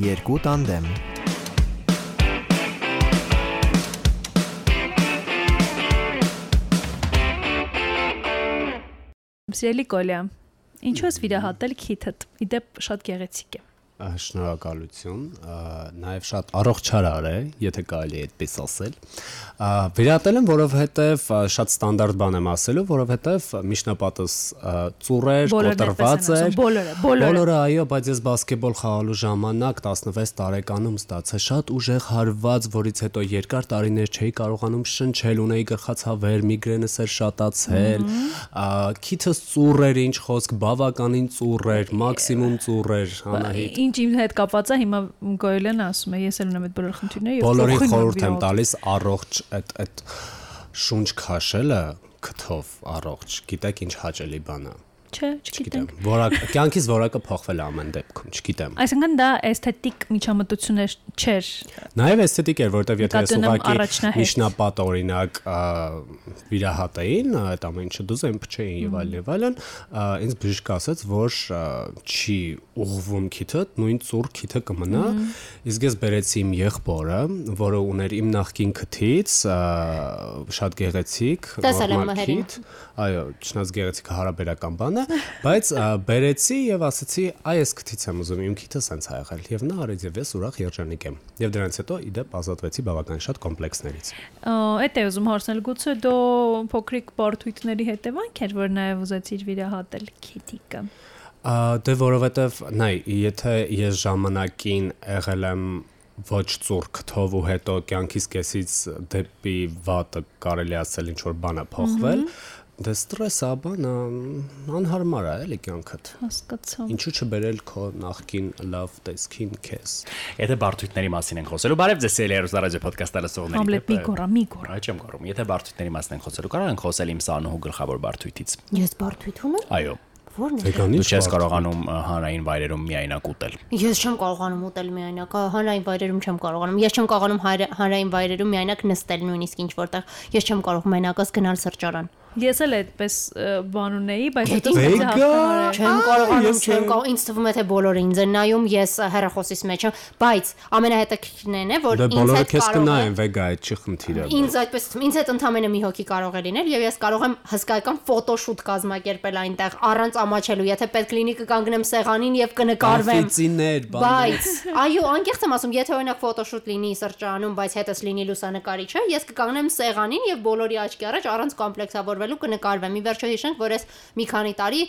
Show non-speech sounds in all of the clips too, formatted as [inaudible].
երկու տանդեմ։ Սիրելի Կոլյա, ինչու ես վիրահատել քիթդ։ Իդեպ շատ գեղեցիկ է։ Շնորհակալություն, նաև շատ առողջարար է, եթե կարելի է այդպես ասել։ Վերատել եմ, որովհետև շատ ստանդարտ բան եմ ասելու, որովհետև միջնապատս ծուրեր, կոտրված էր։ Բոլորը, բոլորը։ Բոլորը, այո, բայց ես բասկետբոլ խաղալու ժամանակ 16 տարեկանում ստացա շատ ուժեղ հարված, որից հետո երկար տարիներ չէի կարողանում շնչել, ունեի գլխացավեր, միգրենս էր շատացել։ Քիթս ծուրեր, ինչ խոսք, բավականին ծուրեր, մաքսիմում ծուրեր, Անահիտ ինչ իմ հետ կապված է հիմա Գոյելեն ասում է ես էլ ունեմ այդ բոլոր խնդիրները բոլորի խորհուրդ եմ տալիս առողջ այդ այդ շունչ քաշելը քթով առողջ գիտեք ինչ հաճելի բան է Չէ, չգիտեմ։ Որակ կյանքից որակը փոխվել է ամեն դեպքում, չգիտեմ։ Այսինքն դա էսթետիկ միջամտություն չէր։ Նաև էսթետիկ էր, որտեվ եթե ես ուղակի միջնապատ օրինակ վիրահատեին, այդ ամեն ինչը դուզեն փչեին եւ այլն եւ այլն, ինձ բժիշկը ասաց, որ չի ուղվում քիթը, նույն ծուր քիթը կմնա։ Իսկ ես բերեցի իմ եղբորը, որը ուներ իմ նախկին քթից, շատ գեղեցիկ, նորմալ քիթ։ Այո, չնայած գեղեցիկ հարաբերական բան է, բայց բերեցի եւ ասացի, այ ես քթից եմ ուզում, իմ քիթը սենց ա եղել եւ նա արեց եւ ես ուրախ երջանիկ եմ։ Եվ դրանից հետո իդեպ ազատվեցի բավական շատ կոմպլեքսներից։ Այդ է ուզում հարցնել, գուցե դու փոքրիկ բարթույթների հետևանք էր, որ նաեւ ուզեցիր վիրահատել քիթիկը։ Դե որովհետեւ նայ, եթե ես ժամանակին եղել եմ ոչ ծուր քթով ու հետո կյանքից կեսից դեպի վատը կարելի ասել ինչ որ բան է փոխվել, Դե ստրեսը բան անհարմար է էլի կյանքդ։ Հասկացա։ Ինչու չբերել քո նախքին լավ տեսքին քեզ։ Եթե բարդույթների մասին ենք խոսելու, բարև ձեզ էլի ռոզարաձե ոդկասթը լսողների։ Համլետ մի գորա, մի գորա։ Այ չեմ գոռում։ Եթե բարդույթների մասին ենք խոսելու, կարող ենք խոսել իմ սանուհու գլխավոր բարդույթից։ Ես բարդույթ ունեմ։ Այո։ Ո՞րն է։ Դու չես կարողանում հանրային վայրերում միայնակ ուտել։ Ես չեմ կարողանում ուտել միայնակ, հանրային վայրերում չեմ կարողանում։ Ես չեմ կարողանում հանրային վայրերում միայնակ նստել նույնիսկ ինչ որտեղ։ Ես չեմ կարող մենակս գնալ սրճարան։ Ես էլ այդպես բան ունեի, բայց հետո հաղթահարել։ Չեմ կարողանում, չեմ կարող, ինձ թվում է թե բոլորը ինձ են նայում, ես հերախոսիս մեջ եմ, բայց ամենահետաքրքիրն է, որ դե ինձ հետ կարող է վեգա այդ չի խնդիրը։ Ինձ այդպես ինձ հետ ընդամենը մի հոգի կարող է լինել եւ ես կարող եմ հսկայական ֆոտոշուտ կազմակերպել այնտեղ առանց ամաչելու, եթե պետք լինի կկանգնեմ սեղանին եւ կնկարվեմ։ Ֆիցիներ, բայց [laughs] այո, անկեղծ եմ ասում, եթե օրինակ ֆոտոշուտ լինի սրճարանում, բայց հետս լինի լուսանկարիչը, ես կկանգնեմ սեղանին եւ բոլորի աչքի առաջ առանց կոմպլեքսավոր կատարվելու կնկարվեմ։ Ի վերջո հիշենք, որ ես մի քանի տարի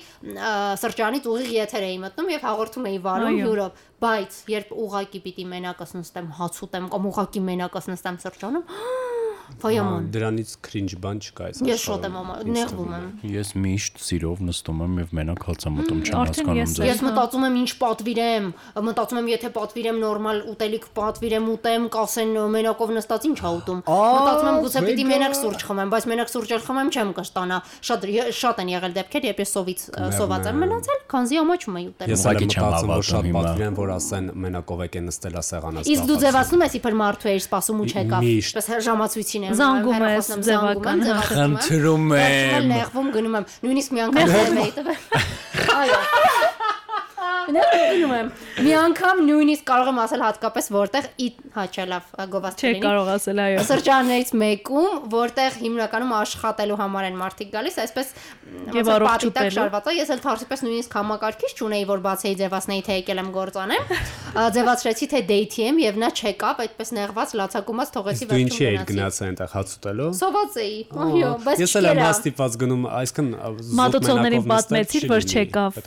սրճանից ուղիղ եթեր էի մտնում եւ հաղորդում էի վարում հյուրով, բայց երբ ուղակի պիտի մենակս նստեմ, հաց ուտեմ կամ ուղակի մենակս նստեմ սրճանում, [gasps] Վայաման։ Դրանից քրինջ բան չկա այս Ես շոտ եմ նեղվում եմ։ Ես միշտ սիրով նստում եմ եւ մենակ հացամտում չեմ հասկանում ձեզ։ Ես մտածում եմ ինչ պատվիրեմ, մտածում եմ եթե պատվիրեմ նորմալ ուտելիք պատվիրեմ ուտեմ, կասեն մենակով նստած ինչ ա ուտում։ Մտածում եմ գուցե պիտի մենակ սուրճ խմեմ, բայց մենակ սուրճ էլ խմեմ չեմ կստանա։ Շատ շատ են եղել դեպքեր, երբ ես սովից սոված եմ մնացել, քանզի ամաչում էի ուտել։ Ես ակի չեմ հավատում շատ պատվիրեմ, որ ասեն մենակով եք նստել ասեղանած։ Իսկ դու ձևացնում ես իբր մարդու էիր սպասում ու չեկավ։ Պես ժամացույցին եմ զանգում ես ձևական խնդրում եմ նեղվում գնում եմ նույնիսկ մի անգամ եմ տվել այո Ներկայանում եմ։ Մի անգամ նույնիսկ կարող եմ ասել հատկապես որտեղ ի հաճալավ գովաստերին։ Չէ կարող ասել այո։ Սրճարաններից մեկում, որտեղ հիմնականում աշխատելու համար են մարդիկ գալիս, այսպես եւ առողջուտել շարված է։ Ես էլ թարսիպես նույնիսկ համակարգիչ չունեի, որ բացեի ձևացնեի թե եկել եմ գործանեմ։ Ձևացրեցի թե դեյթի եմ եւ նա չեկավ, այդպես նեղված լացակումած թողեցի վերջում։ Դու ինչի էիր գնացել այնտեղ հաց ուտելու։ Սոված էի։ Այո, բայց ես էլ եմ հաստիպած գնում, այսքան մատուցողներին պատմեցիր, որ չեկավ։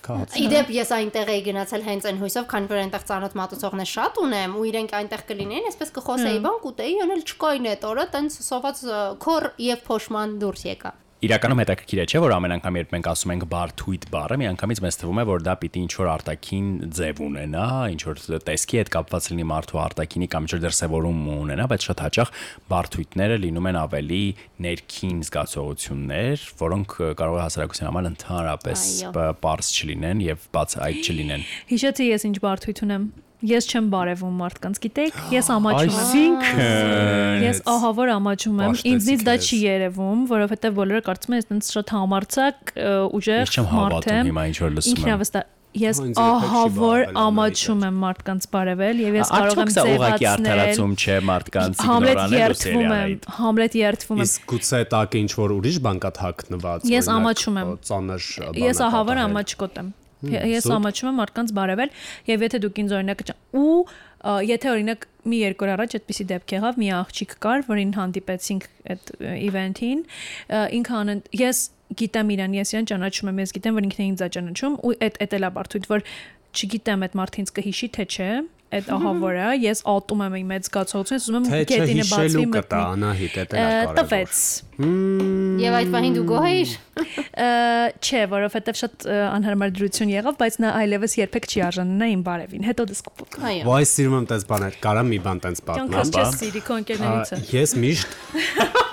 Իդեպ ես այնտեղ էի գնացել հենց այն հույսով, քանի որ այնտեղ ծանոթ մատուցողներ շատ ունեմ ու իրենք այնտեղ կլինեին, այսպես կխոսեի բան կուտեի, անել չկային այդ օրը, տենց սոված քոր եւ փոշման դուրս եկա իրականում հետաքրքիր է, չէ՞ որ ամեն անգամ երբ մենք ասում ենք բարթույթ բառը, միանգամից մեզ թվում է, որ դա պիտի ինչ որ արտաքին ձև ունենա, ինչ որ տեսքի հետ կապված լինի մարդու արտաքինի կամ ինչ որ դրսևորում ունենա, բայց շատ հաճախ բարթույթները լինում են ավելի ներքին զգացողություններ, որոնք կարող է հասարակության համար ընդհանրապես པարզ չլինեն եւ բաց այդ չլինեն։ Հիշեցի ես ինչ բարթույթ ունեմ Ես չեմ բարևում մարդկանց, գիտեք, ես ամաչում եմ։ Այսինքն ես ահա որ ամաչում եմ, ինձնից դա չի երևում, որովհետև բոլորը կարծում են ես այնց շատ համարցակ, ուժեղ մարդ եմ։ Ես չեմ հավատում հիմա ինչ որ լսում եմ։ Ինքնավստահ ես ահա որ ամաչում եմ մարդկանց բարևել եւ ես կարող եմ ձևացնել արդարացում չէ մարդկանց իգնորանալու սերիալը Համլետ երթվում եմ իսկ գուցե տակ ինչ որ ուրիշ բան կա թաքնված ես ամաչում եմ ծանր ես ահա որ ամաչկոտ եմ ես ամաչում եմ մարդկանց բարևել եւ եթե դուք ինձ օրինակ ու եթե օրինակ մի երկու օր առաջ այդպիսի դեպք եղավ, մի աղջիկ կար, որին հանդիպեցինք այդ իվենթին, ինքան ես գիտեմ իրան, ես իրան ճանաչում եմ, ես գիտեմ, որ ինքն է ինձ ճանաչում ու այդ այդ էլա բարթույթ, որ չգիտեմ այդ մարդը ինձ կհիշի թե չէ, այդ ահա որը ես ատում եմ իմ մեծ զգացողությունը, ուզում եմ գետինը բացվի մտնի։ Անահիտ, դա կարևոր։ Տվեց։ Եվ այդ պահին դու գոհ էիր։ Չէ, որովհետև շատ անհարմար դրություն եղավ, բայց նա այլևս երբեք չի արժանանա իմ բարևին։ Հետո կփոք։ Այո։ Ոայ սիրում եմ տես բաներ, կարամ մի բան տենց պատմեմ։ Ոնց ես սիրի քո ընկերներիցը։ Ես միշտ [laughs]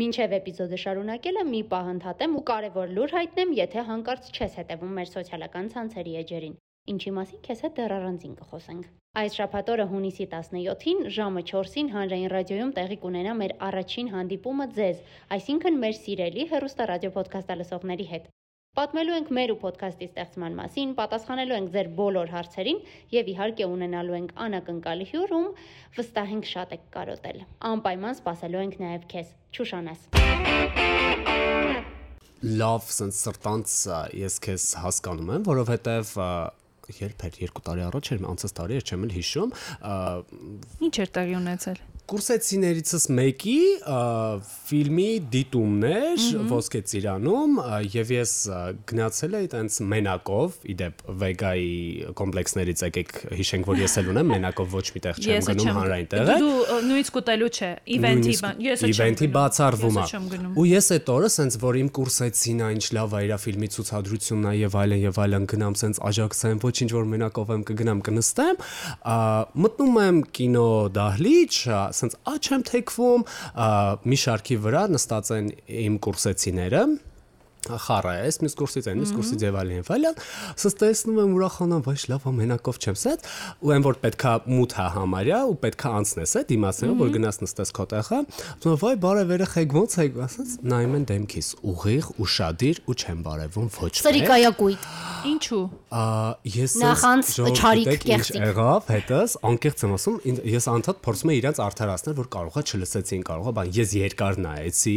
Մինչև էպիզոդը շարունակելը մի պահ ընդհատեմ ու կարևոր լուր հայտնեմ, եթե հանկարծ չես հետևում մեր սոցիալական ցանցերի էջերին։ Ինչի մասին քեզ հետ դեռ առանձին կխոսենք։ Այս շաբաթօրը հունիսի 17-ին ժամը 4-ին հանրային ռադիոյում տեղի կունենա մեր առաջին հանդիպումը ձեզ, այսինքն մեր սիրելի հերոստա ռադիո ոդքասթը լսողների հետ։ Պատմելու ենք մեր ու ոդքասթի ստեղծման մասին, պատասխանելու ենք ձեր բոլոր հարցերին եւ իհարկե ունենալու ենք անակնկալի հյուր, ում վստահ ենք շատ եք կարոտել։ Անպայման սպասելու ենք նաեւ քեզ։ Չուշանես։ Լավ, sense սրտանց ես քեզ հասկանում եմ, որովհետեւ երբ էր 2 տարի առաջ էր, անցած տարի էր, չեմ էլ հիշում։ Ինչ էր տեղի ունեցել կուրսեցիներիցս մեկի ֆիլմի դիտումներ ոսկե ծիրանում եւ ես գնացել էի տենց մենակով իդեպ վեգայի կոմպլեքսներից եկեք հիշենք որ ես էլ ունեմ մենակով ոչ մի տեղ չեմ գնում հանրային տեղը դու նույնիսկ ուտելու չէ իվենթի բան ես չեմ իվենթի բացառվում է ու ես այդ օրը սենց որ իմ կուրսեցին այն լավ այրա ֆիլմի ցուցադրությունն է եւ այլն եւ այլն գնամ սենց աջակցեմ ոչինչ որ մենակով եմ կգնամ կնստեմ մտնում եմ կինո դահլիճ սենց աչ եմ թեքվում, մի շարքի վրա նստած են իմ կուրսեցիները խառը է, մյուս կուրսից են, մյուս կուրսից եւ այլն եւ այլն։ Սս տեսնում եմ ուրախանամ, բայց լավ, ամենակով չեմ սետ, ու այն որ պետքա մութ է համարյա ու պետքա անցնես է դիմացնելով, որ գնաս նստես քո տեղը։ Ասում վայ, բարև երեխեք, ոնց եք, ասած նայում են դեմքիս, ուղիղ, ուշադիր ու չեմ բարևում ոչ մեկ։ Սրիկայակույտ։ Ինչու։ Ա ես նախանց չարիք կեղծիք։ Եղավ, հետս անկեղծ եմ ասում, ես անդադ փորձում եմ իրենց արդարացնել, որ կարողա չլսեցին, կարողա բան, ես երկար նայեցի,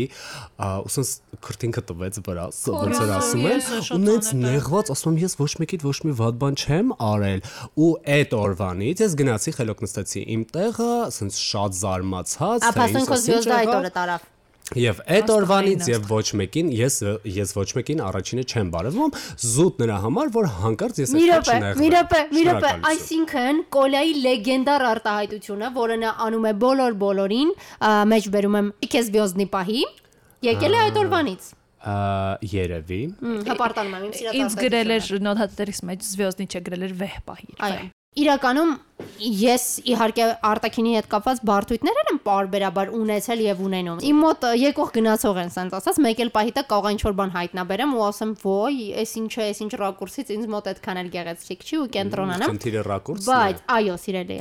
ուսոնց քրտինքը տվեց վրա, որ ասում են, ու նենց նեղված ասում եմ, ես ոչ մեկիդ ոչ մի վատ բան չեմ արել, ու այդ օրվանից ես գնացի խելոք նստեցի իմ տեղը, ասենց շատ զարմացած, թե ասած զվեզդա այդ օրը տարավ։ Եվ այդ օրվանից եւ ոչ մեկին ես ես ոչ մեկին առաջինը չեմ բարևում զուտ նրա համար որ հանկարծ ես այդպես չնեղվեմ։ Մի րոպե, մի րոպե, այսինքն Կոլյայի լեգենդար արտահայտությունը, որը նա անում է բոլոր բոլորին, մեջ բերում եմ քեզ վյոզնի պահի, եկել է այդ օրվանից երևի հպարտանում եմ իմ սիրած ինձ գրել էր նոթատերից մեջ զվյոզնի չէ գրել էր վեհ պահի այո իրականում ես իհարկե արտակինի հետ կապված բարդույթներ եմ parberabar ունեցել եւ ունենում։ Իմ մոտ եկող գնացող են սենց ասած, մեկ էլ պահիտա կարող ինչ որ բան հայտնաբերեմ ու ասեմ, «Ոյ, էս ինչ է, էս ինչ ռակուրսից ինձ մոտ այդքան էլ գեղեցիկ չի» ու կենտրոնանամ։ Խնդիրը ռակուրսն է։ Բայց այո, սիրելի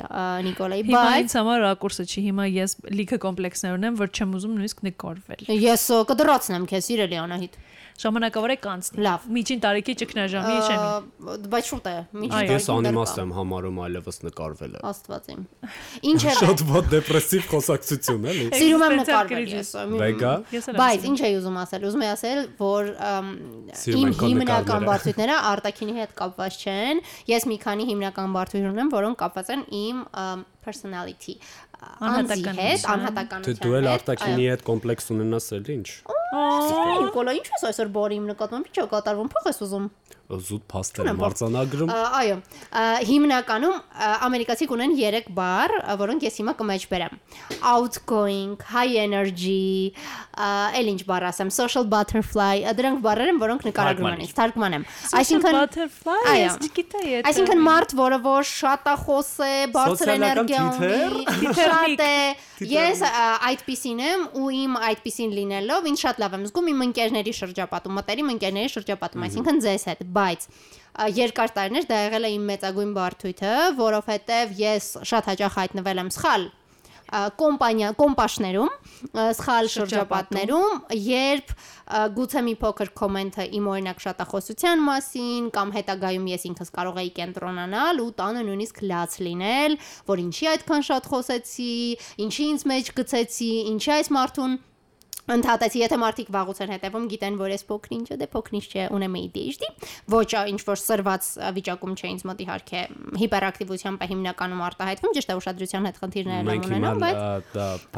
Նիկոլայի, բայց հիմա ինձ համար ռակուրսը չի, հիմա ես լիքը կոմպլեքսներ ունեմ, որ չեմ ուզում նույնիսկ նկարվել։ Ես կդրացնեմ քեզ, սիրելի Անահիտ ժամանակավորը կանցնի։ Լավ։ Միջին տարիքի ճգնաժամի շեմի։ Բայց շուտ է։ Միջին Ես անիմաստ եմ համարում այլևս նկարվելը։ Աստված իմ։ [laughs] Ինչ է։ Շատ ված դեպրեսիվ խոսակցություն էլի։ [laughs] Սիրում եմ նկարվել ես։ Վեգա։ Բայց ինչ էի ուզում ասել, ուզում եմ ասել, որ իմ հիմնական բարդությունները արտակինի հետ կապված չեն։ Ես մի քանի հիմնական բարդություն ունեմ, որոնք կապված են իմ personality անհատական հետ, անհատականության։ Դու էլ արտակինի հետ կոմպլեքս ունենաս էլ ինչ։ Սիրելի Նիկոլա, ինչ ես այսօր բորի իմ նկատմամբ, ի՞նչ է կատարվում, փող ես ուզում զուտ փաստեր մարցանագրում։ Այո, հիմնականում ամերիկացի կունեն 3 բառ, որոնք ես հիմա կմեջբերեմ։ Outgoing, high energy, էլ ինչ բառ ասեմ, social butterfly, դրանք բառեր են, որոնք նկարագրում են, թարգմանեմ։ Այսինքն butterfly, ես չգիտեի այդ։ Այսինքն մարդ, որը որ շատ է խոսե, բարձր էներգիա ունի, շատ է։ Ես այդպիսին եմ ու իմ այդպիսին լինելով ինձ շատ լավ եմ զգում իմ ընկերների շրջապատում, մտերիմ ընկերների շրջապատում, այսինքն ձեզ հետ բայց երկար տարիներ դա եղել է իմ մեծագույն բարդույթը, որովհետև ես շատ հաճախ հայտնվել եմ սխալ կոմպանիա կոմպաշներում, սխալ շրջապատներում, երբ գուցե մի փոքր կոմենտը իմ օրինակ շատախոսության մասին կամ հետագայում ես ինքս կարող էի կենտրոնանալ ու տանը նույնիսկ լաց լինել, որ ինչի այդքան շատ խոսեցի, ինչի ինձ մեջ գցեցի, ինչի այս մարդուն ընդհատեցի, եթե մարդիկ վաղուց են հետևում, գիտեն, որ ես փոքրինչ է, դե փոքրինչ չէ, ունեմ ADHD, ոչ ինչ որ սրված վիճակում չէ ինձ մոտ իհարկե հիպերակտիվությամբ է հիմնականում արտահայտվում, ճիշտ է ուշադրության հետ խնդիրներ են ունենում, բայց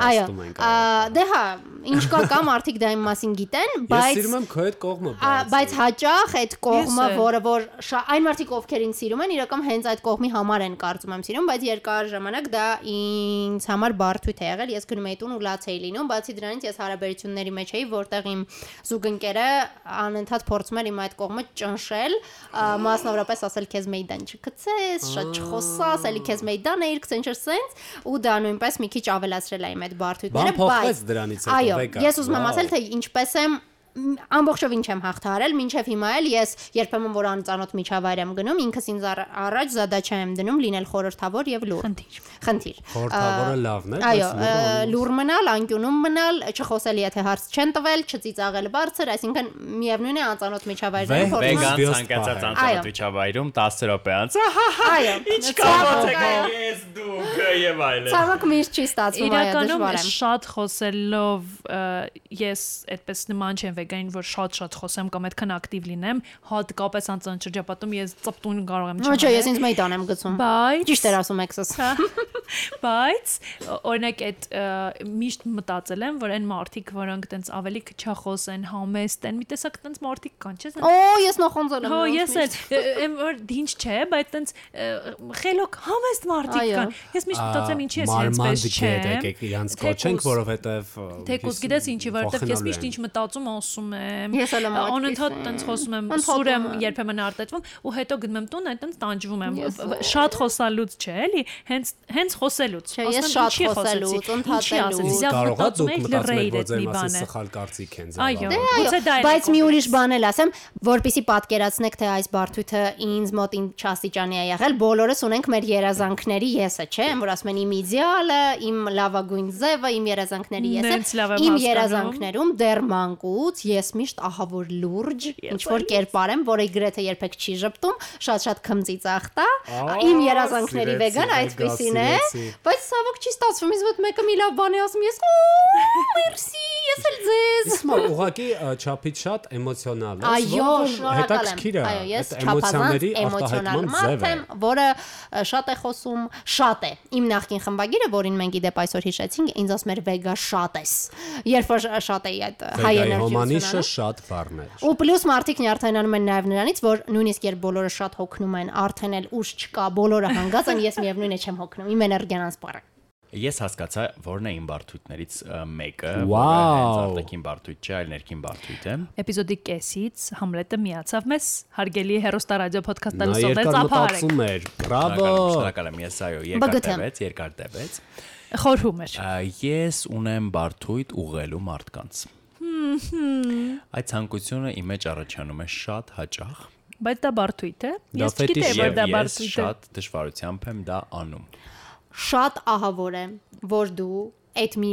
այո, դե հա, ինչ կա կա մարդիկ դա իմ մասին գիտեն, բայց Ես սիրում եմ քո այդ կողմը, բայց հաճախ այդ կողմը, որը որ այն մարդիկ ովքեր ինձ սիրում են, իրական հենց այդ կողմի համար են կարծում եմ սիրում, բայց երկար ժամանակ դա ինձ համար բարդույթ է եղել, ես գնում էի տուն ու լաց էի լինում, բացի դրանից ես հարաբեր հարաբերությունների մեջ էի, որտեղ իմ զուգընկերը անընդհատ փորձում էր իմ այդ կողմը ճնշել, մասնավորապես ասել քեզ մեյդան չգցես, շատ չխոսաս, էլի քեզ մեյդան է իր Accenture Sense ու դա նույնպես մի քիչ ավելացրել է իմ այդ բարդույթները, բայց դրանից հետո այո, ես ուզում եմ ասել թե ինչպես եմ ամբողջովին չեմ հաղթարել, մինչև հիմա էլ ես երբեմն որ անծանոթ միջավայր եմ գնում, ինքս ինձ առաջ զադաչա եմ դնում լինել խորհրդավոր եւ լուր։ Խնդիր։ Խնդիր։ Խորհրդավորը լավն է, այո, լուր մնալ, անկյունում մնալ, չխոսել, եթե հարց չեն տվել, չծիծաղել բարձր, այսինքն միևնույն է անծանոթ միջավայրերում փորձում։ Վեգան ցանկացած անծանոթ միջավայրում 10 րոպե անց։ Այո։ Ինչ կամոց եք ես դուք եւ այլն։ Ցավոք միշտ չի ստացվում այո դժվար է։ Իրականում շատ խոսելով ես այդպես նման չեմ վեգանին, որ շատ-շատ խոսեմ կամ այդքան ակտիվ լինեմ, հատկապես անցան շրջապատում ես ծպտուն կարող եմ չանել։ Ոչ, ես ինձ մեյդան եմ գցում։ ճիշտ էր ասում էքսս։ [laughs] Բայց օրինակ այդ միշտ մտածել եմ, որ այն մարդիկ, որոնք տենց ավելի քչախոս են, համեստ են, մի տեսակ տենց մարդիկ կան, չէ՞։ Օ, ես նոխոնձել եմ։ Հո, ես էլ որ ինչ չէ, բայց տենց խելոք համեստ մարդիկ կան։ Ես միշտ մտածեմ ինչի ես հենց չէ։ Եկեք իրանց կոչենք, որովհետև Թեկուս գիտես ինչի, որովհետև ես միշտ ինչ մտածում ասում եմ։ Ես էլ եմ անընդհատ տենց խոսում եմ, սուր եմ երբեմն արտեցվում ու հետո գնում եմ տուն, այտենց տանջվում եմ։ Շատ խոսալուց չէ, էլի, հենց հենց խոսելուց։ Չէ, ես շատ խոսելուց, ընդհատելուց։ Կարողա դուք մտածում եք, որ ձեր մասին սխալ կարծիք են ձեր։ Այո, գուցե դա է։ Բայց մի ուրիշ բան էլ ասեմ, որpիսի պատկերացնեք, թե այս բարդույթը ինձ մոտ ինչ աստիճանի է եղել, բոլորս ունենք մեր երազանքների եսը, չէ՞, որ ասում են իմ իդեալը, իմ լավագույն ձևը, իմ երազանքների եսը։ Իմ երազանքներում դեռ մանկուց ես միշտ ահավոր լուրջ, ինչ որ կերպար եմ, որը գրեթե երբեք չի ճպտում, շատ-շատ քմծիծաղ տա։ Իմ երազանքների վեգան այդպեսին է, բայց ցավոք չի ստացվում, ինձ մոտ մեկը մի լավ բան է ասում, ես մերսի, ես էլ ձեզ։ Իսկ ուղղակի չափից շատ էմոցիոնալ է։ Այո, հետաքրքիր է։ Այո, ես էմոցիաների արտահայտման ձև եմ, որը շատ է խոսում, շատ է։ Իմ նախկին խմբագիրը, որին մենք իդեպ այսօր հիշեցինք, ինձ ասում էր վեգա շատ ես։ Երբ որ շատ էի այդ հայ էներգիա շատ բառն է։ Ու պլյուս մարդիկ նյարդայնանում են նաև նրանից, որ նույնիսկ երբ բոլորը շատ հոգնում են, արդեն էլ ուժ չկա, բոլորը հանգած են, ես միևնույն է չեմ հոգնում։ Իմ էներգիան անսպառ է։ Ես հասկացա, որն է իմ բարդույթներից մեկը, որը արտաքին բարդույթ չէ, այլ ներքին բարդույթ է։ Էպիզոդի կեսից Համլետը միացավ մեզ հարգելի հերոստա ռադիո ոդքասթը լսողներ ծափարեք։ Բրավո։ Շնորհակալ եմ, ես այո, երկար տևեց, երկար տևեց։ Խորհում էր։ Ես ունեմ բարդույթ ուղղելու մարդկանց։ Այդ ցանկությունը իմ մեջ առաջանում է շատ հաճախ։ Բայց դա բարդույթ է։ Ես չգիտեի, որ դա բարդույթ է։ Շատ դժվարությամբ եմ դա անում շատ ահավոր է, որ դու այդ մի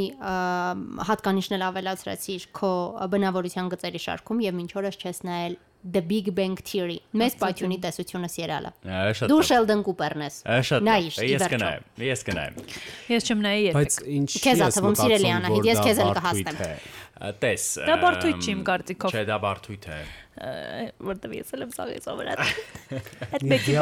հատկանիշն էլ ավելացրեցիր քո բնավորության գծերի շարքում եւ ինչ օրս չես նայել The Big Bang Theory։ Մեծ պայթյունի տեսությունը սերիալը։ Դու Sheldon Cooper-ն ես։ Նայիր, ես կնայեմ, ես կնայեմ։ Ես չեմ նայի երբեք։ Բայց ինչ քեզ աթվում սիրելի Անահիտ, ես քեզ էլ կհասնեմ։ Տես։ Դա բարդույթ չի իմ կարծիքով։ Չէ, դա բարդույթ է որտեվ ես էլ եմ սաղի սովորած։ [laughs] Այդ մեկի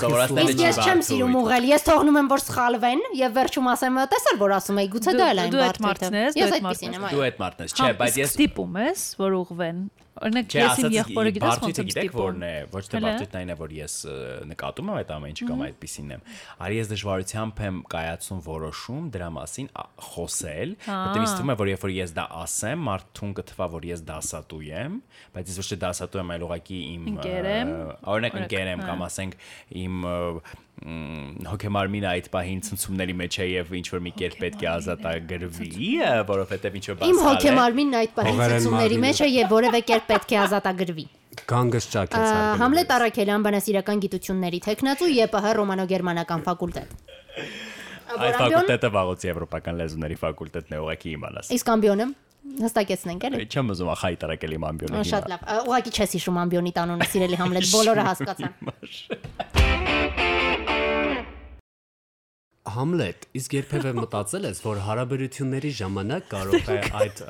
Սովորածները չի Ես չեմ սիրում ուղղել, ես թողնում եմ որ սխալվեն եւ վերջում ասեմ տեսար որ ասում էի գուցե դա էլ այն բարդույթը։ Ես այդպեսին եմ Դու այդ մարդն ես, չէ, բայց ես ստիպում ես որ ուղվեն Օրինակ ես իմ եղբորը գիտես ոնց եմ ստիպում։ Որն է, ոչ թե բարդույթն այն է, որ ես նկատում եմ այդ ամեն ինչը կամ այդպեսին եմ։ Արի ես դժվարությամբ եմ կայացում որոշում դրա մասին խոսել, որտեղ ինձ թվում է, որ երբ որ ես դա ասեմ, մարդուն կթվա, որ ես դասատու եմ, բայց ես ոչ թե դասատու եմ, այլ ուղղակի իմ օրինակ ընկեր եմ կամ ասենք իմ հոգեմարմինը այդ պահին ցնցումների մեջ է եւ ինչ որ մի կերպ պետք է ազատագրվի, որովհետեւ ինչ որ է։ Իմ հոգեմարմինն այդ պահին ցնցումների մեջ է եւ որևէ կերպ պետք է ազատագրվի։ Գանգս ճակեց արգել։ Համլետ Արաքելյան բանասիրական գիտությունների տեխնացու ԵՊՀ ռոմանո-գերմանական ֆակուլտետ։ Այդ ֆակուլտետը վաղուց եվրոպական լեզուների ֆակուլտետն է, ուղղակի իմանաս։ Իսկ ամբիոնը հստակեցնենք էլի։ Չեմ ուզում խայտարակել իմ ամբիոնը։ Շատ լավ։ Ուղղակի չես հիշում ամբիոնի տանունը, սիրելի Համլետ, բոլորը հասկացան։ Համլետ, իսկ երբևէ մտածել ես, որ հարաբերությունների ժամանակ կարող է այդ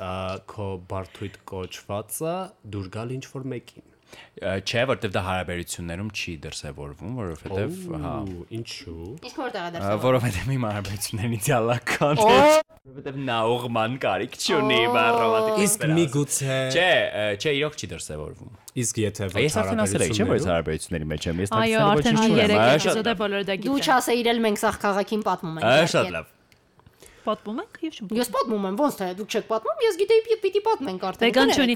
քո բարթույթ կոչվածը դուր գալ ինչ որ մեկին չէ, որտեվ դա հարաբերություններում չի դրսևորվում, որովհետեվ հա, ինչու։ Իսկ որտեղ է դրսևորվում։ Որովհետեվ իմ հարաբերություններն իդեալական է, որովհետեվ նա ուղման կարիք չունի բառոմատիկ։ Իսկ միգուցե Չէ, չէ, իրոք չի դրսևորվում։ Իսկ եթե ոչ Ես արդեն ասել եմ, չէ՞ որ հարաբերությունների մեջ եմ, ես Այո, արդեն 3 էպիզոդ է բոլորը դա գիտեն։ Դու չասեիր էլ մենք սաղ քաղաքին պատմում ենք։ Շատ լավ։ Պատմում եք եւ չեմ։ Ես պատմում եմ, ոնց թե դուք չեք պատմում, ես գիտեի պիտի պատմենք արդեն։ Վեգան չունի,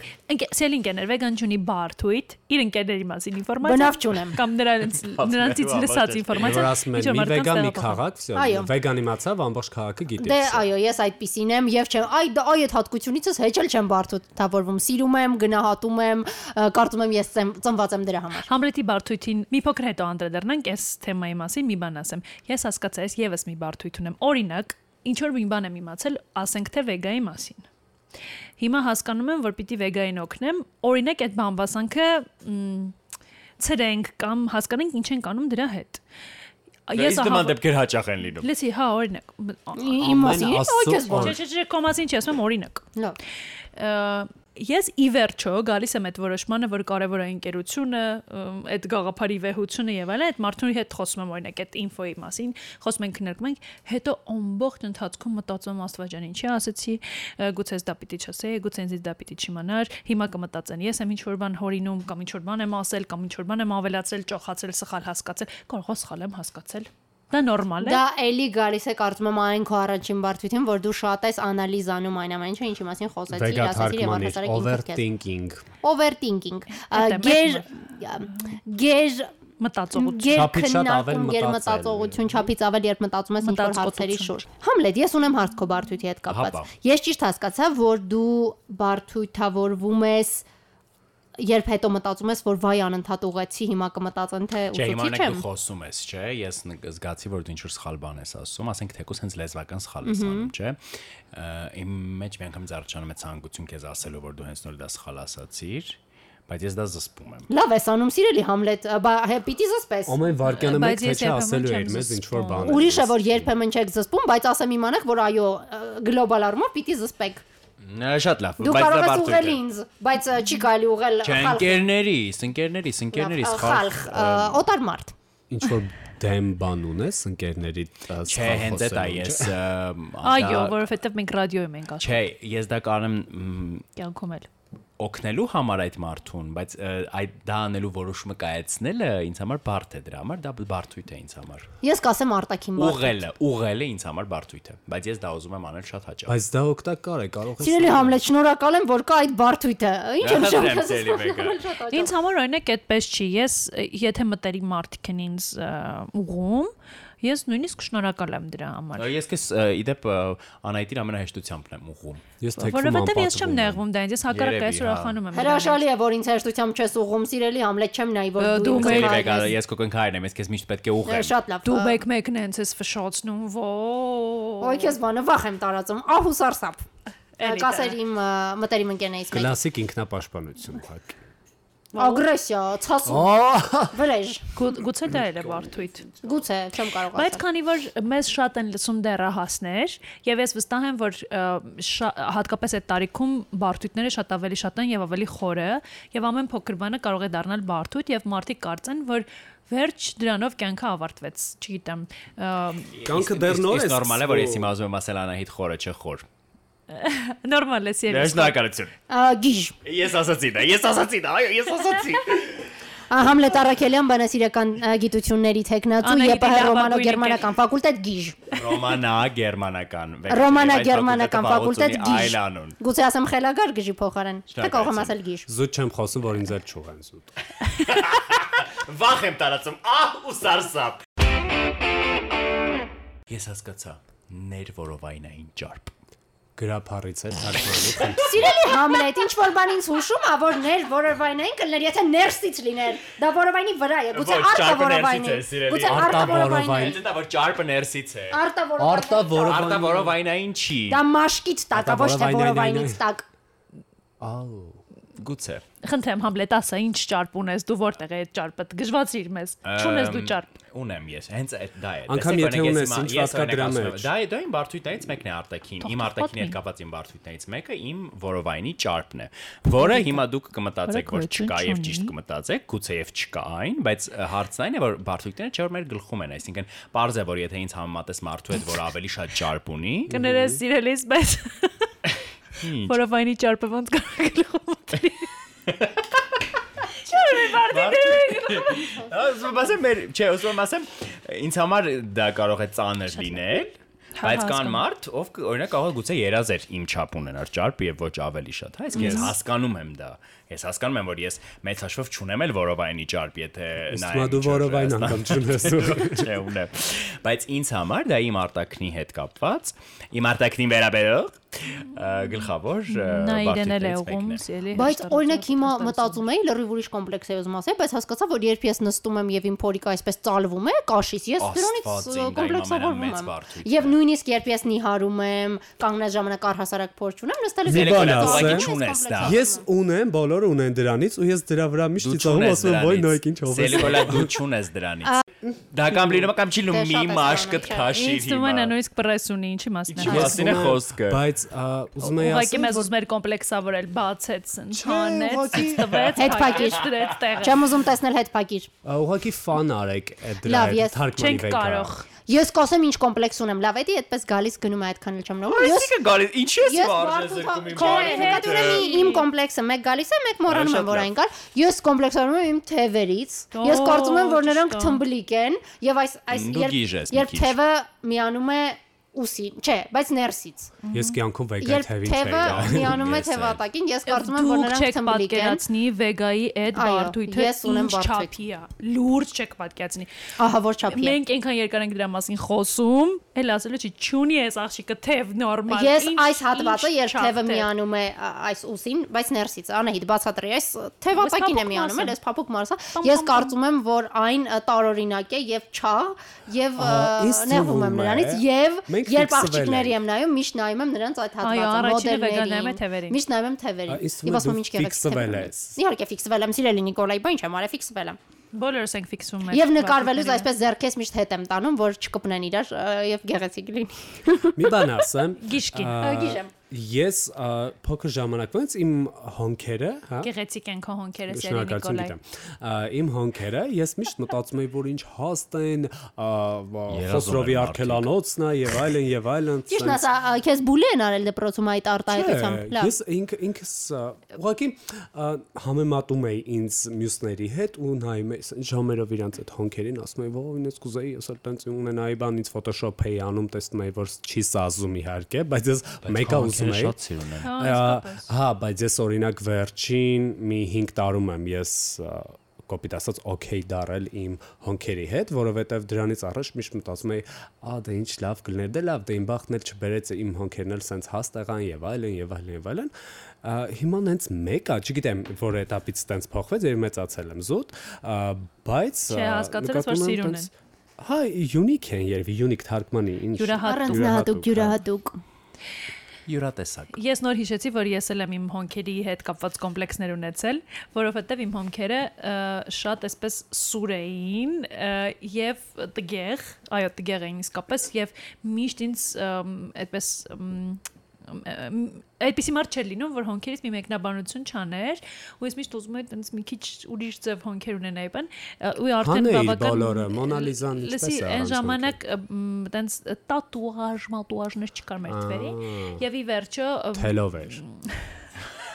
սելի ընկերներ, վեգան չունի բարթույթ, իր ընկերների մասին ինֆորմացիա։ Բնավ չունեմ։ Կամ նրանց նրանցից լսած ինֆորմացիա։ Որ են, մի վեգան մի քաղաք, վсё, վեգան իմացավ, ամբողջ քաղաքը գիտի։ Դե այո, ես այդպեսին եմ եւ չեմ, այ դա այ այդ հատկությունիցս հեչ էլ չեմ բարթութավորվում։ Սիրում եմ, գնահատում եմ, կարծում եմ ես ծնված եմ դրա համար։ Համլետի բարթույթին մի փոքր հետո անդրադառնանք այս թեմայի մասին, մի բան ասեմ։ Ես հասկացա, ես եւս մի բարթույթ ունեմ։ Օրինակ, ինչ որ մի բան եմ իմացել, ասենք թե վեգայի մասին։ Հիմա հասկանում եմ, որ պիտի վեգային օգնեմ, օրինակ այդ բամբասանքը ցրենք կամ հասկանենք ինչ են անում դրա հետ։ Ես նման դեպքեր հաճախ են լինում։ Լսի, հա, օրինակ։ Իմ մասին, ոչ ես ոչ։ Չէ, չէ, կոմասին չի ասում օրինակ։ Լավ ես ի վերջո գալիս եմ այդ որոշմանը, որ կարևոր է ընկերությունը, այդ գաղափարի վեհությունը եւ այլն, այդ մարդու հետ խոսում եմ օրինակ այդ ինֆոյի մասին, խոսում ենք քննարկում ենք, հետո ամբողջ ընթացքում մտածում Աստվածան ինչի ասացի, գուցե դա պիտի չասեի, գուցե ինձ դա պիտի չիմանար, հիմա կմտածեն, ես եմ ինչ որ բան հորինում կամ ինչ որ բան եմ ասել կամ ինչ որ բան եմ ավելացել, ճոխացել, սխալ հասկացել, կարող է սխալ եմ հասկացել Դա նորմալ է։ Դա էլի գալիս է կարծում եմ այն քո առաջին բարդությունն, որ դու շատ ես անալիզ անում այն ամենը, ինչի մասին խոսեցի, ասացի եւ առհասարակ overthinking։ Overthinking։ Գեր գեր մտածողություն։ Չափից շատ ավել մտածել։ Մտածողություն չափից ավել, երբ մտածում ես ինչ-որ հարցերի շուրջ։ Համլետ, ես ունեմ հարց քո բարդույթի հետ կապված։ Ես ճիշտ հասկացա, որ դու բարդույթավորվում ես երբ հետո մտածում ես, որ վայ անընդհատ ուղեցի, հիմա կմտածեն թե ուսուցիչ եմ։ Չէ, հիմա դու խոսում ես, չէ, ես զգացի, որ դու ինչ որ սխալ բան ես ասում, ասենք թեկուս հենց լեզվական սխալ ես անում, չէ։ Իմ մեջ մի անգամ զարճանում է ցանկություն քեզ ասելու, որ դու հենց նոր դա սխալ ասացիր բայց ես դա զսպում եմ։ Լավ ես անում սիրելի Համլետ, բա պիտի զսպես։ Ամեն վարկյանը մեկ թե չէ ասելու էր մեզ ինչ որ բան։ Ուրիշ է որ երբեմն չեք զսպում, բայց ասեմ իմանաք, որ այո, գլոբալ առումով պիտի զսպեք։ Շատ լավ, բայց է։ Դու կարող ես ուղղել ինձ, բայց չի կարելի ուղղել խալխ։ Չէ, ընկերներիս, ընկերներիս, ընկերներիս խալխ, օտար մարդ։ Ինչ որ դեմ բան ունես ընկերների Չէ, հենց դա ես Այո, որովհետև մենք ռադիոյում ենք ասում։ Չէ, ես դա կանեմ կյանքում էլ օգնելու համար այդ մարդուն, բայց այդ դա անելու որոշումը կայացնելը ինձ համար բարդ է դրա համար, դա բարդույթ է ինձ համար։ Ես կասեմ արտաքին բարդ։ Ուղղելը, ուղղելը ինձ համար բարդույթ է, բայց ես դա ուզում եմ անել շատ հաճախ։ Բայց դա օգտակար է, կարող ես։ Սիրելի Համլետ, շնորհակալ եմ, որ կա այդ բարդույթը։ Ինչ եմ շնորհակալ։ Ինձ համար օրինակ այդպես չի։ Ես եթե մտերի մարդիկ են ինձ ուղում, Ես նույնիսկ շնորհակալ եմ դրա համար։ Ես քեզ իդեպ անայտին ամենահեշտությամբ եմ ուղում։ Ես թեքվում եմ։ Որովհետև ես չեմ նեղվում դա, ես հակառակը ես ուրախանում եմ։ Հրաշալի է, որ ինձ հեշտությամբ չես ուղում, սիրելի Համլետ չեմ նայ, որ դու վեգա, ես քո կնքայրն եմ, ես քեզ միշտ պետք է ուղղեմ։ Շատ լավ։ Դու մեկ մեկն ես ես ֆշոցնում, ո։ Ոյ քեզ բանը վախ եմ տարածում, ահու սարսափ։ Կասեր իմ մտերիմ ընկերներից մեկը։ Կլասիկ ինքնապաշտպանություն ուղղակի։ Ագրեսիա, ցասում։ Վրեժ։ Գուցե դա էլ է բարթույթ։ Գուցե, չեմ կարող ասել։ Բայց քանի որ մեզ շատ են լսում դեռահասներ, եւ ես վստահ եմ, որ հատկապես այդ տարիքում բարթույթները շատ ավելի շատ են եւ ավելի խորը, եւ ամեն փոքր բանը կարող է դառնալ բարթույթ եւ մարդիկ կարծեն, որ վերջ դրանով կյանքը ավարտվեց, չգիտեմ։ Կյանքը դեռ նոր է։ Իսկ նորմալ է, որ ես հիմա ուզում եմ ասել Անահիտ խորը չէ խոր։ [laughs] Նորմալ է, սիրելի։ Շնորհակալություն։ Գիժ։ Ես ասացի դա, ես ասացի դա, այո, ես ասացի։ Համլետ Արաքելյան բանասիրական գիտությունների տեխնացու ԵՊՀ ռոմանո-գերմանական ֆակուլտետ գիժ։ Ռոմանա-գերմանական։ Ռոմանա-գերմանական ֆակուլտետ գիժ։ Գուցե ասեմ խելագար գիժի փոխարեն։ Թե կարող եմ ասել գիժ։ Զուտ չեմ խոսում, որ ինձ էլ չուղեն զուտ։ [laughs] Վախ եմ տարածում, ահ ու սարսափ։ Ես հասկացա, ներ որովայնային ճարպ։ գրափառից է թարգմանի։ [laughs] Սիրելի Համլետ, ինչ որ բան ինձ հուշում ա, որ ներ որովայնային կլներ, եթե ներսից լիներ։ Դա որովայնի վրա է, գուցե արտա որովայնի։ Գուցե արտա որովայնի։ Դա որ ճարպը ներսից է։ Արտա որովայնի։ Արտա որովայնի։ Արտա որովայնային չի։ Դա մաշկից տակ, ոչ թե որովայնից տակ։ Ահա Գուցե։ Խնդրեմ Համլետ, ասա, ինչ ճարպ ունես, դու որտեղ է այդ ճարպը։ Գժվացիր մեզ։ Չունես դու ճարպ։ Ունեմ ես, հենց այդ դա է։ Անգամ եթե ունես, ինչ վատ կա դրա մեջ։ Դա է, դա իմ բարթույթներից մեկն է արտաքին։ Իմ արտաքինի հետ կապված իմ բարթույթներից մեկը իմ որովայնի ճարպն է, որը հիմա դուք կմտածեք, որ չկա եւ ճիշտ կմտածեք, գուցե եւ չկա այն, բայց հարցն այն է, որ բարթույթները չէ որ մեր գլխում են, այսինքն parz է, որ եթե ինձ համեմատես մարդու հետ, որ ավելի շատ ճարպ ունի, Կներես սիրելիս, բայց որովայնի ճարպը ոնց կարող գլխում մտնի։ Ասում ասեմ մեր, չէ, ասում ասեմ, ինձ համար դա կարող է ծանր լինել, բայց կան մարդ, ով օրինակ կարող է գուցե երազեր իմ չափ ունենար ճարպ եւ ոչ ավելի շատ, հա, իսկ ես հասկանում եմ դա։ Ես հասկանում եմ, որ ես մեծ հաշվով չունեմ էլ որովայնի ճարպ, եթե Հիմա դու որովայն անգամ չունես։ [laughs] Չէ, ունեմ։ Բայց ինձ համար դա իմ արտակնի հետ կապված, իմ արտակնին վերաբերող գլխավոր ը, Նա իրեն էլ է բարդություններից ուղում, մեկն է։ սիրելի։ Բայց օրինակ հիմա մտածում էի լրիվ ուրիշ կոմպլեքս է ուզում ասել, բայց հասկացա, որ երբ ես նստում եմ եւ իմ փորիկը այսպես ծալվում է կաշից, ես դրանից կոմպլեքսավորվում եմ։ Եվ նույնիսկ երբ ես նիհարում եմ, կանգնած ժամանակ առհասարակ փոր չունեմ, նստել եմ չունես դա։ Ես ունեմ, բոլորը ունեն դրանից ու ես դրա վրա միշտ ծիծաղում ասում եմ, ոյ նոյք ինչ է։ Սելիկոլա դու չունես դրանից։ Դա կամ լինում կամ չի լինում Դե մի մաշկտ ստանում, քաշիր Ինձ թվում է նա հիմա։ նույնիսկ պրես ունի, ինչի մասն Ինչի է։ Ես Մասին է խոսքը։ Բայց ուզում եի ուղղակի ասել, մեզ ուզում էր կոմպլեքսավորել, բացեց, չանեց, ուղղակի- տվեց, Հետ փակիր։ դրեց տեղը։ Չեմ ուզում տեսնել հետ փակիր։ ուղղակի ֆան արեք այդ դրա Լավ, հետ ես թարգմանի Չենք վեկա։ կարող։ Ես կասեմ ինչ կոմպլեքս ունեմ։ Լավ, էդի այդպես գալիս գնում է այդքան էլ չեմ նորում։ Ես Այսինքն գալիս, ինչի՞ ես Ես վարժես երկում իմ բարի հետո ուրեմն իմ կոմպլեքսը մեկ գալիս է, մեկ մոռանում եմ որ այն կար։ Ես կոմպլեքսանում եմ իմ թևերից։ Ես կարծում եմ որ նրանք է։ թմբլիկ են եւ այս այս երբ թևը միանում է ուսին, չէ, բայց ներսից։ Ես կյանքում Երբ թևին թևը չէի։ միանում է Ես էլ։ թևատակին, ես կարծում եմ որ Դուք նրանք չեք թմբլիկ են։ պատկերացնի վեգայի այդ բարդույթը ես ունեմ ինչ չափի է։ Լուրջ չեք պատկերացնի։ Ահա որ չափի է։ Մենք այնքան երկար ենք դրա մասին խոսում, էլ ասելու չի չունի այս աղջիկը թև նորմալ։ Ես այս հատվածը երբ թևը թև։ միանում է այս ուսին, բայց ներսից, Անահիտ բացատրի, այս թևատակին է միանում, էլ այս փափուկ Տամ, Ես կարծում եմ, որ այն տարօրինակ է եւ չաղ եւ նեղվում եմ է, նրանից եւ Երբ աղջիկների եմ նայում, միշտ նայում եմ նրանց այդ հատվածը, մոդելներին։ Միշտ նայում եմ թևերին։ Եվ ասում եմ ինչ կերեք թևերը։ Իհարկե ֆիքսվել եմ, սիրելի Նիկոլայ, բա ինչ եմ արել, ֆիքսվել եմ։ Բոլորս ենք ֆիքսում մեր։ Եվ նկարվելուց այսպես ձերքես միշտ հետ եմ տանում, որ չկպնեն իրար եւ գեղեցիկ լինի։ Մի բան ասեմ։ Գիշկին։ Գիշեմ։ Ես փոքր ժամանակվանից իմ հոնքերը, հա, Գեղեցիկ են քո հոնքերը, սերի Նիկոլայ։ Իմ հոնքերը ես միշտ մտածում եի, որ ինչ հաստ են, Խոսրովի արքելանոցն է եւ այլն եւ այլն։ սենց- ասա, քեզ բուլի են արել դպրոցում այդ արտահայտությամբ։ Լավ։ Ես ինք ինքս ուղղակի համեմատում էի ինձ մյուսների հետ ու նայում էի ժամերով իրանց այդ հոնքերին, ասում էի, «Ո, ինձ կուզեի ես էլ տենց ունենայի բան ինձ Photoshop էի անում, տեսնում էի, որ չի սազում իհարկե, բայց ես մեկը ուսում էի։ Շատ սիրուն եմ։ հա, հա, բայց ես օրինակ վերջին մի 5 տարում եմ ես կոպիտ ասած օքեյ դարել իմ հոնքերի հետ, որովհետև դրանից առաջ միշտ մտածում էի, «Ա, դե ինչ լավ կլներ, դե լավ, դե իմ բախտն էլ չբերեց, իմ հոնքերն էլ սենց հաստեղան եւ այլն եւ այլն եւ այլն»։ Հիմա նենց մեկա, չգիտեմ, որ էտապից սենց փոխվեց եւ մեծացել եմ զուտ, բայց Չէ, հասկացել ես, որ սիրուն են։ Հա, unique են երևի, unique թարգմանի, ինչ։ Յուրահատուկ, յուրահատուկ, հա։ յուրահատուկ։ Յուրատեսակ։ Ես նոր հիշեցի, որ ես էլ եմ իմ հոնքերի հետ կապված կոմպլեքսներ ունեցել, որովհետև իմ հոնքերը շատ այսպես սուր էին եւ տգեղ, այո, տգեղ էին իսկապես եւ միշտ ինձ այդպես այդպիսի մարդ չէր լինում, որ հոնքերից մի մեկնաբանություն չաներ, ու ես միշտ ուզում եմ այնպես մի քիչ ուրիշ ձև հոնքեր ունենայի, բան, ու արդեն բավական բոլորը, Մոնալիզան ինչպես է այն ժամանակ այնպես տատուաժ, մատուաժներ չկար մեր թվերի, եւ ի վերջո Թելով էր։ [laughs]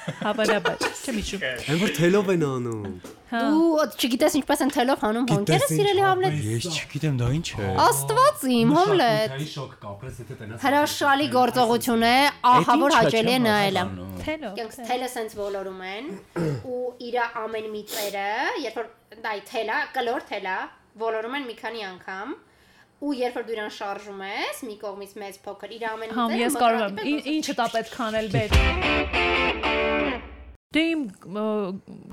Հավանաբար, չեմ իջում։ Այն որ թելով են անում։ Դու չգիտես ինչպես են թելով հանում հոնքերը, սիրելի Համլետ։ Ես չգիտեմ դա ինչ է։ Աստված իմ, Համլետ։ շոկ կապրես եթե տենաս։ Հրաշալի գործողություն է, ահա որ հաճելի է նայելը։ Թելո։ Կյանքս թելը սենց ոլորում են ու իր ամեն մի ծերը, երբ որ դա թելա, կլոր թելա, ոլորում են մի քանի անգամ ու երբ որ դու իրան շարժում ես, մի կողմից մեծ փոքր իր ամեն Համ ես կարող եմ ինչը տա պետք անել բեդ։ Դե իմ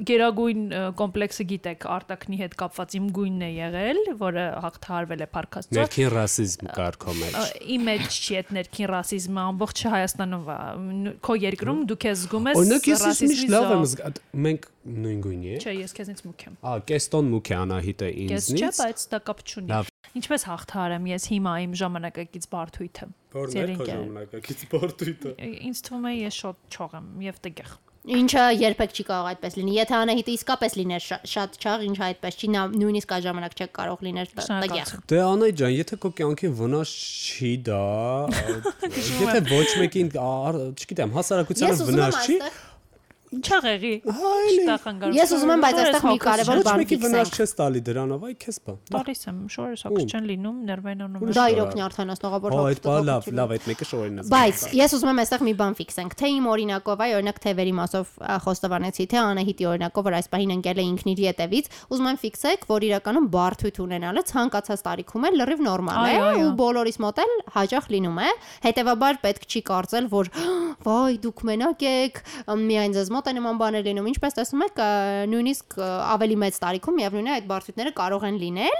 գերագույն կոմպլեքսը գիտեք արտակնի հետ կապված իմ գույնն է եղել, որը հաղթահարվել է Փարքաստո։ Ներքին ռասիզմ կարգո մեջ։ Իմ մեջ չի այդ ներքին ռասիզմը, ամբողջ Հայաստանում է։ Քո երկրում դու քեզ զգում ես ռասիզմի լավ եմ մենք նույն գույնի է։ Չէ, ես քեզնից մուք եմ։ Ա, կեստոն մուք է Անահիտը ինձնից։ Ես չէ, բայց դա կապ չունի։ Ինչպես հաղթահարեմ ես հիմա իմ ժամանակակից բարթույթը։ Որն է քո ժամանակակից բարթույթը։ Ինձ թվում է ես շոտ չող եմ եւ տգեղ։ Ինչը երբեք չի կարող այդպես լինի։ Եթե Անահիտը իսկապես լիներ շատ չաղ, ինչը այդպես չի, նա նույնիսկ այդ ժամանակ չէ կարող լիներ տգեղ։ Դե Անահիտ ջան, եթե քո կյանքին վնաս չի դա, եթե ոչ մեկին, չգիտեմ, հասարակությանը վնաս չի, Ինչ աղեղի։ Շտախանգար։ Ես ուզում եմ, բայց այստեղ մի կարևոր բան ֆիքսենք։ Վնաս չես տալի դրանով, այ քեզ բա։ Տալիս եմ, շորս հակս չեն լինում, ներվայնանում։ Դա իրոք նյարդանացնողավոր հոգ։ Հա, այդ բա լավ, լավ, այդ մեկը շորին է։ Բայց ես ուզում եմ այստեղ մի բան ֆիքսենք, թե իմ օրինակով, այ օրինակ թևերի մասով խոստովանեցի, թե Անահիտի օրինակով, որ այս պահին ընկել է ինքն իր յետևից, ուզում եմ ֆիքսեք, որ իրականում բարթույթ ունենալը ցանկացած տարիքում է լրիվ նորմալ է ու բոլորիս մոտ էլ հաճախ լինում է։ Հետևաբար պետք չի կարծել, որ [gasps] վայ դուք մենակ եք, միայն ձեզ մոտ է նման բաներ լինում Ինչպես տեսնում եք, նույնիսկ ավելի մեծ տարիքում միևնույն է այդ բարդությունները կարող են լինել։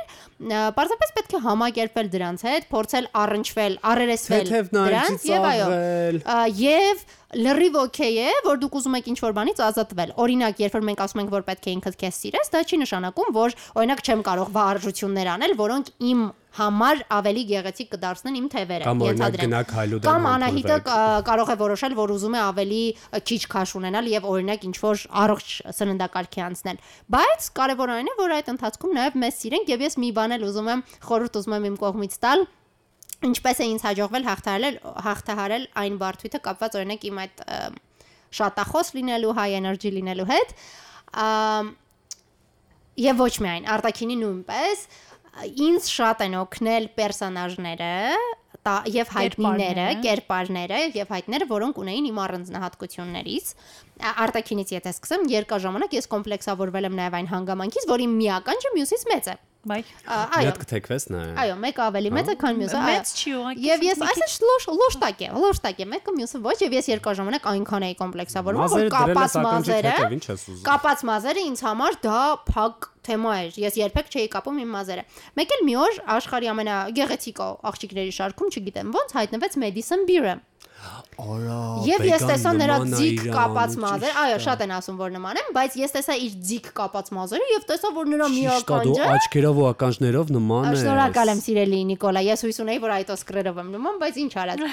Պարզապես պետք է համակերպվել դրանց հետ, փորձել առնչվել, առերեսվել դրանց եւ այո։ Եվ լրիվ օքեյ է, որ դուք ուզում եք ինչ-որ բանից ազատվել։ Օրինակ, երբ որ մենք ասում ենք, որ պետք է ինքդ քեզ սիրես, դա չի նշանակում, որ օրինակ չեմ կարող վարժություններ անել, որոնք իմ համար ավելի գեղեցիկ կդարձնեն իմ թևերը, ենթադրեմ։ Կամ Անահիտը կարող է որոշել, որ ուզում է ավելի քիչ քաշ ունենալ եւ օրինակ ինչ որ առողջ սննդակարգի անցնել։ Բայց կարևորը այն է, որ այդ ընթացքում նաեւ մեզ սիրենք եւ ես մի բան էլ ուզում եմ խորհուրդ ուզում եմ իմ կողմից տալ ինչպես է ինձ հաջողվել հաղթահարել հաղթահարել այն բարդույթը կապված օրինակ իմ այդ շատախոս լինելու high energy լինելու հետ եւ ոչ միայն արտակինի նույնպես ինձ շատ են օգնել պերսոնաժները եւ հայտնիները, կերպարները եւ հայտնիները, որոնք ունեին իմ առանձնահատկություններից։ Արտակինից եթե սկսեմ, երկար ժամանակ ես կոմպլեքսավորվել եմ նաեւ այն հանգամանքից, որ իմ միական ջը մյուսից մեծ է։ Բայ։ Այո։ Մեծ կթեքվես նա։ Այո, մեկը ավելի մեծ է, քան մյուսը։ Մեծ չի ուղղակի։ Եվ ես այսինքն լոշ լոշտակ է, լոշտակ է, մեկը մյուսը ոչ, եւ ես երկար ժամանակ այնքան էի կոմպլեքսավորում, որ կապած մազերը, կապած մազերը ինձ համար դա փակ թեմա էր։ Ես երբեք չէի կապում իմ մազերը։ Մեկ էլ մի օր աշխարհի ամենագեղեցիկ աղջիկների շարքում, չգիտեմ ոնց, հայտնվեց Madison Beer-ը Արա, Եվ ես տեսա նրա ձիգ կապած մազերը, այո, շատ են ասում, որ նման են, բայց ես տեսա իր ձիգ կապած մազերը եւ տեսա, որ նրա մի ականջը աչքերով ու ականջներով նման է։ Շնորհակալ եմ, սիրելի Նիկոլա, ես հույս ունեի, որ այդ օսկրերով եմ նման, բայց ինչ արած։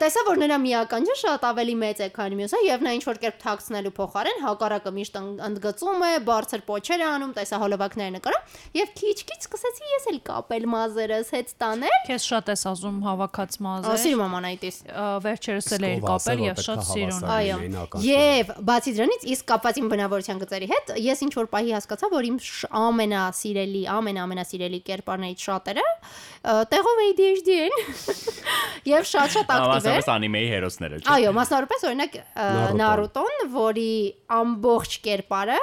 Տեսա, որ նրա մի ականջը շատ ավելի մեծ է, քան մյուսը եւ նա ինչ որ կերպ թաքցնելու փոխարեն հակառակը միշտ ընդգծում է, բարձր պոչեր է անում, տեսա հոլովակները նկարում եւ քիչ-քիչ սկսեցի ես էլ կապել մազերս, հետ տանել։ Քեզ շատ ես ասում հավաքած մազեր։ Սիրում եմ անայտիս վերջերս էլ էիր կապել եւ շատ սիրուն։ Այո։ Եվ բացի դրանից, իսկ կապված իմ բնավորության գծերի հետ, ես ինչ որ պահի հասկացա, որ իմ ամենասիրելի, ամենամենասիրելի կերպարներից շատերը տեղով ADHD են։ [laughs] Եվ շատ-շատ ակտիվ է։ Մասնավորապես անիմեի հերոսները, չէ՞։ Այո, մասնավորապես օրինակ Naruto-ն, որի ամբողջ կերպարը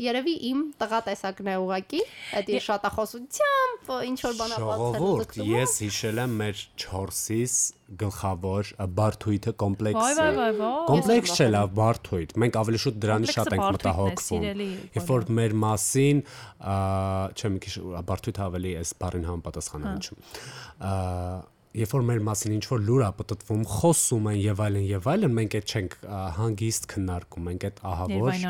երևի իմ տղա տեսակն է ուղակի, այդ իր շատախոսությամբ, ինչ որ բանապացել։ Ես հիշել եմ մեր 4-ից գլխավոր բարթույթը կոմպլեքս վայ։ Կոմպլեքս չէ լավ բարթույթ։ Մենք ավելի շուտ դրանից շատ ենք մտահոգվում։ Երբ որ մեր մասին, չեմ քիչ բարթույթը ավելի էս բառին համապատասխանան չեմ երբ որ մեր մասին ինչ որ լուր է պատտվում, խոսում են եւ այլն եւ այլն, մենք այդ չենք հանգիստ քննարկում, մենք այդ ահավոր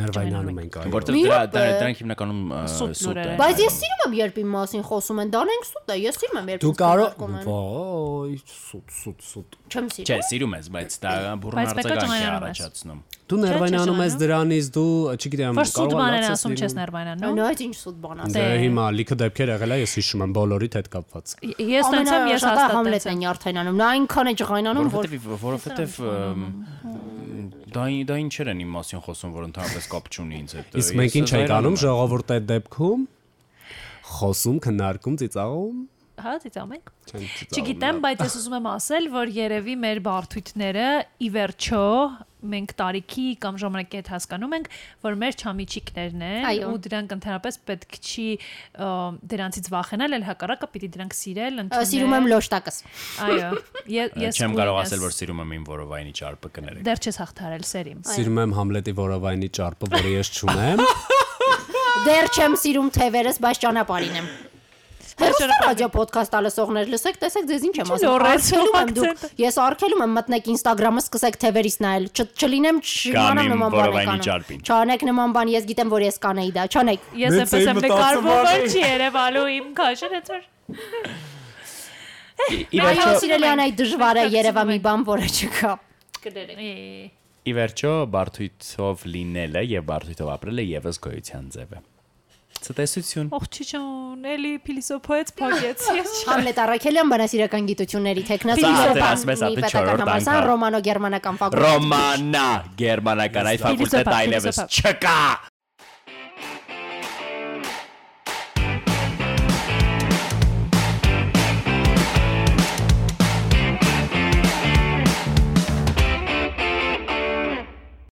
ներվայնանում ենք, այո։ Որտեղ դրա դրանք հիմնականում սուտ են։ Բայց ես սիրում եմ, երբ իմ մասին խոսում են, դան ենք սուտ է, ես սիրում եմ, երբ Դու կարող, ոյ, սուտ, սուտ, սուտ։ Չեմ սիրում։ Չէ, սիրում ես, բայց դա բուրն արձագանք է առաջացնում։ Դու ներվայնանում ես դրանից, դու, չգիտեմ, կարող ես բաներ ասում չես ներվայնանում։ Նո, այդ ինչ սուտ բան ասում։ Դե հիմա լիքը դեպքեր եղել է, ես հիշում եմ բոլորիդ հետ կապված։ Ես տենցեմ, ես հաստատ Համլետ են յարդայնանում։ Նա այնքան է ջղայնանում, որ որովհետեւ դա դա ինչեր են իմ մասին խոսում, որ ընդհանրապես կապ չունի ինձ հետ։ Իսկ մենք ինչ ենք անում ժողովուրդ այդ դեպքում խոսում, քննարկում, ծիծաղում հա ծիծաղենք։ Չգիտեմ, բայց ես ուզում եմ ասել, որ երևի մեր բարթույթները ի վերջո մենք տարիքի կամ ժամանակի հետ հասկանում ենք, որ մեր չամիչիկներն են ու դրանք ընդհանրապես պետք չի դրանցից վախենալ, այլ հակառակը պիտի դրանք սիրել, ընդունել։ Սիրում եմ լոշտակս։ Այո։ Ես չեմ կարող ասել, որ սիրում եմ իմ որովայնի ճարպը կներեք։ Դեռ չես հաղթարել սերիմ։ Սիրում եմ Համլետի որովայնի ճարպը, որը ես չունեմ։ Դեռ չեմ սիրում թևերս, բայց ճանապարհին եմ։ Ռադիո ոդքասթ ալսողներ լսեք, տեսեք ձեզ ինչ եմ ասում։ Արկելում եմ դուք։ Ես արկելում եմ մտնեք Instagram-ը, սկսեք թևերից նայել։ Չլինեմ չիմանամ նման բան կանեմ։ Չանեք նման բան, ես գիտեմ, որ ես կանեի դա։ Չանեք։ Ես էպես եմ նկարվում, որ չի երևալու իմ քաշը որ։ Իվերջո Սիրելյանայի դժվար է երևա մի բան, որը չկա։ Կներեք։ Ի վերջո բարթույթով լինելը եւ բարթույթով ապրելը եւս գոյության ձև է։ Ցտեսություն։ Ողջություն, էլի փիլիսոփայից փակեց։ [laughs] Ես Համլետ Արաքելյան բանասիրական գիտությունների տեխնասի ռոմանո գերմանական ֆակուլտետ։ Ռոմանա գերմանական այդ ֆակուլտետը այլևս չկա։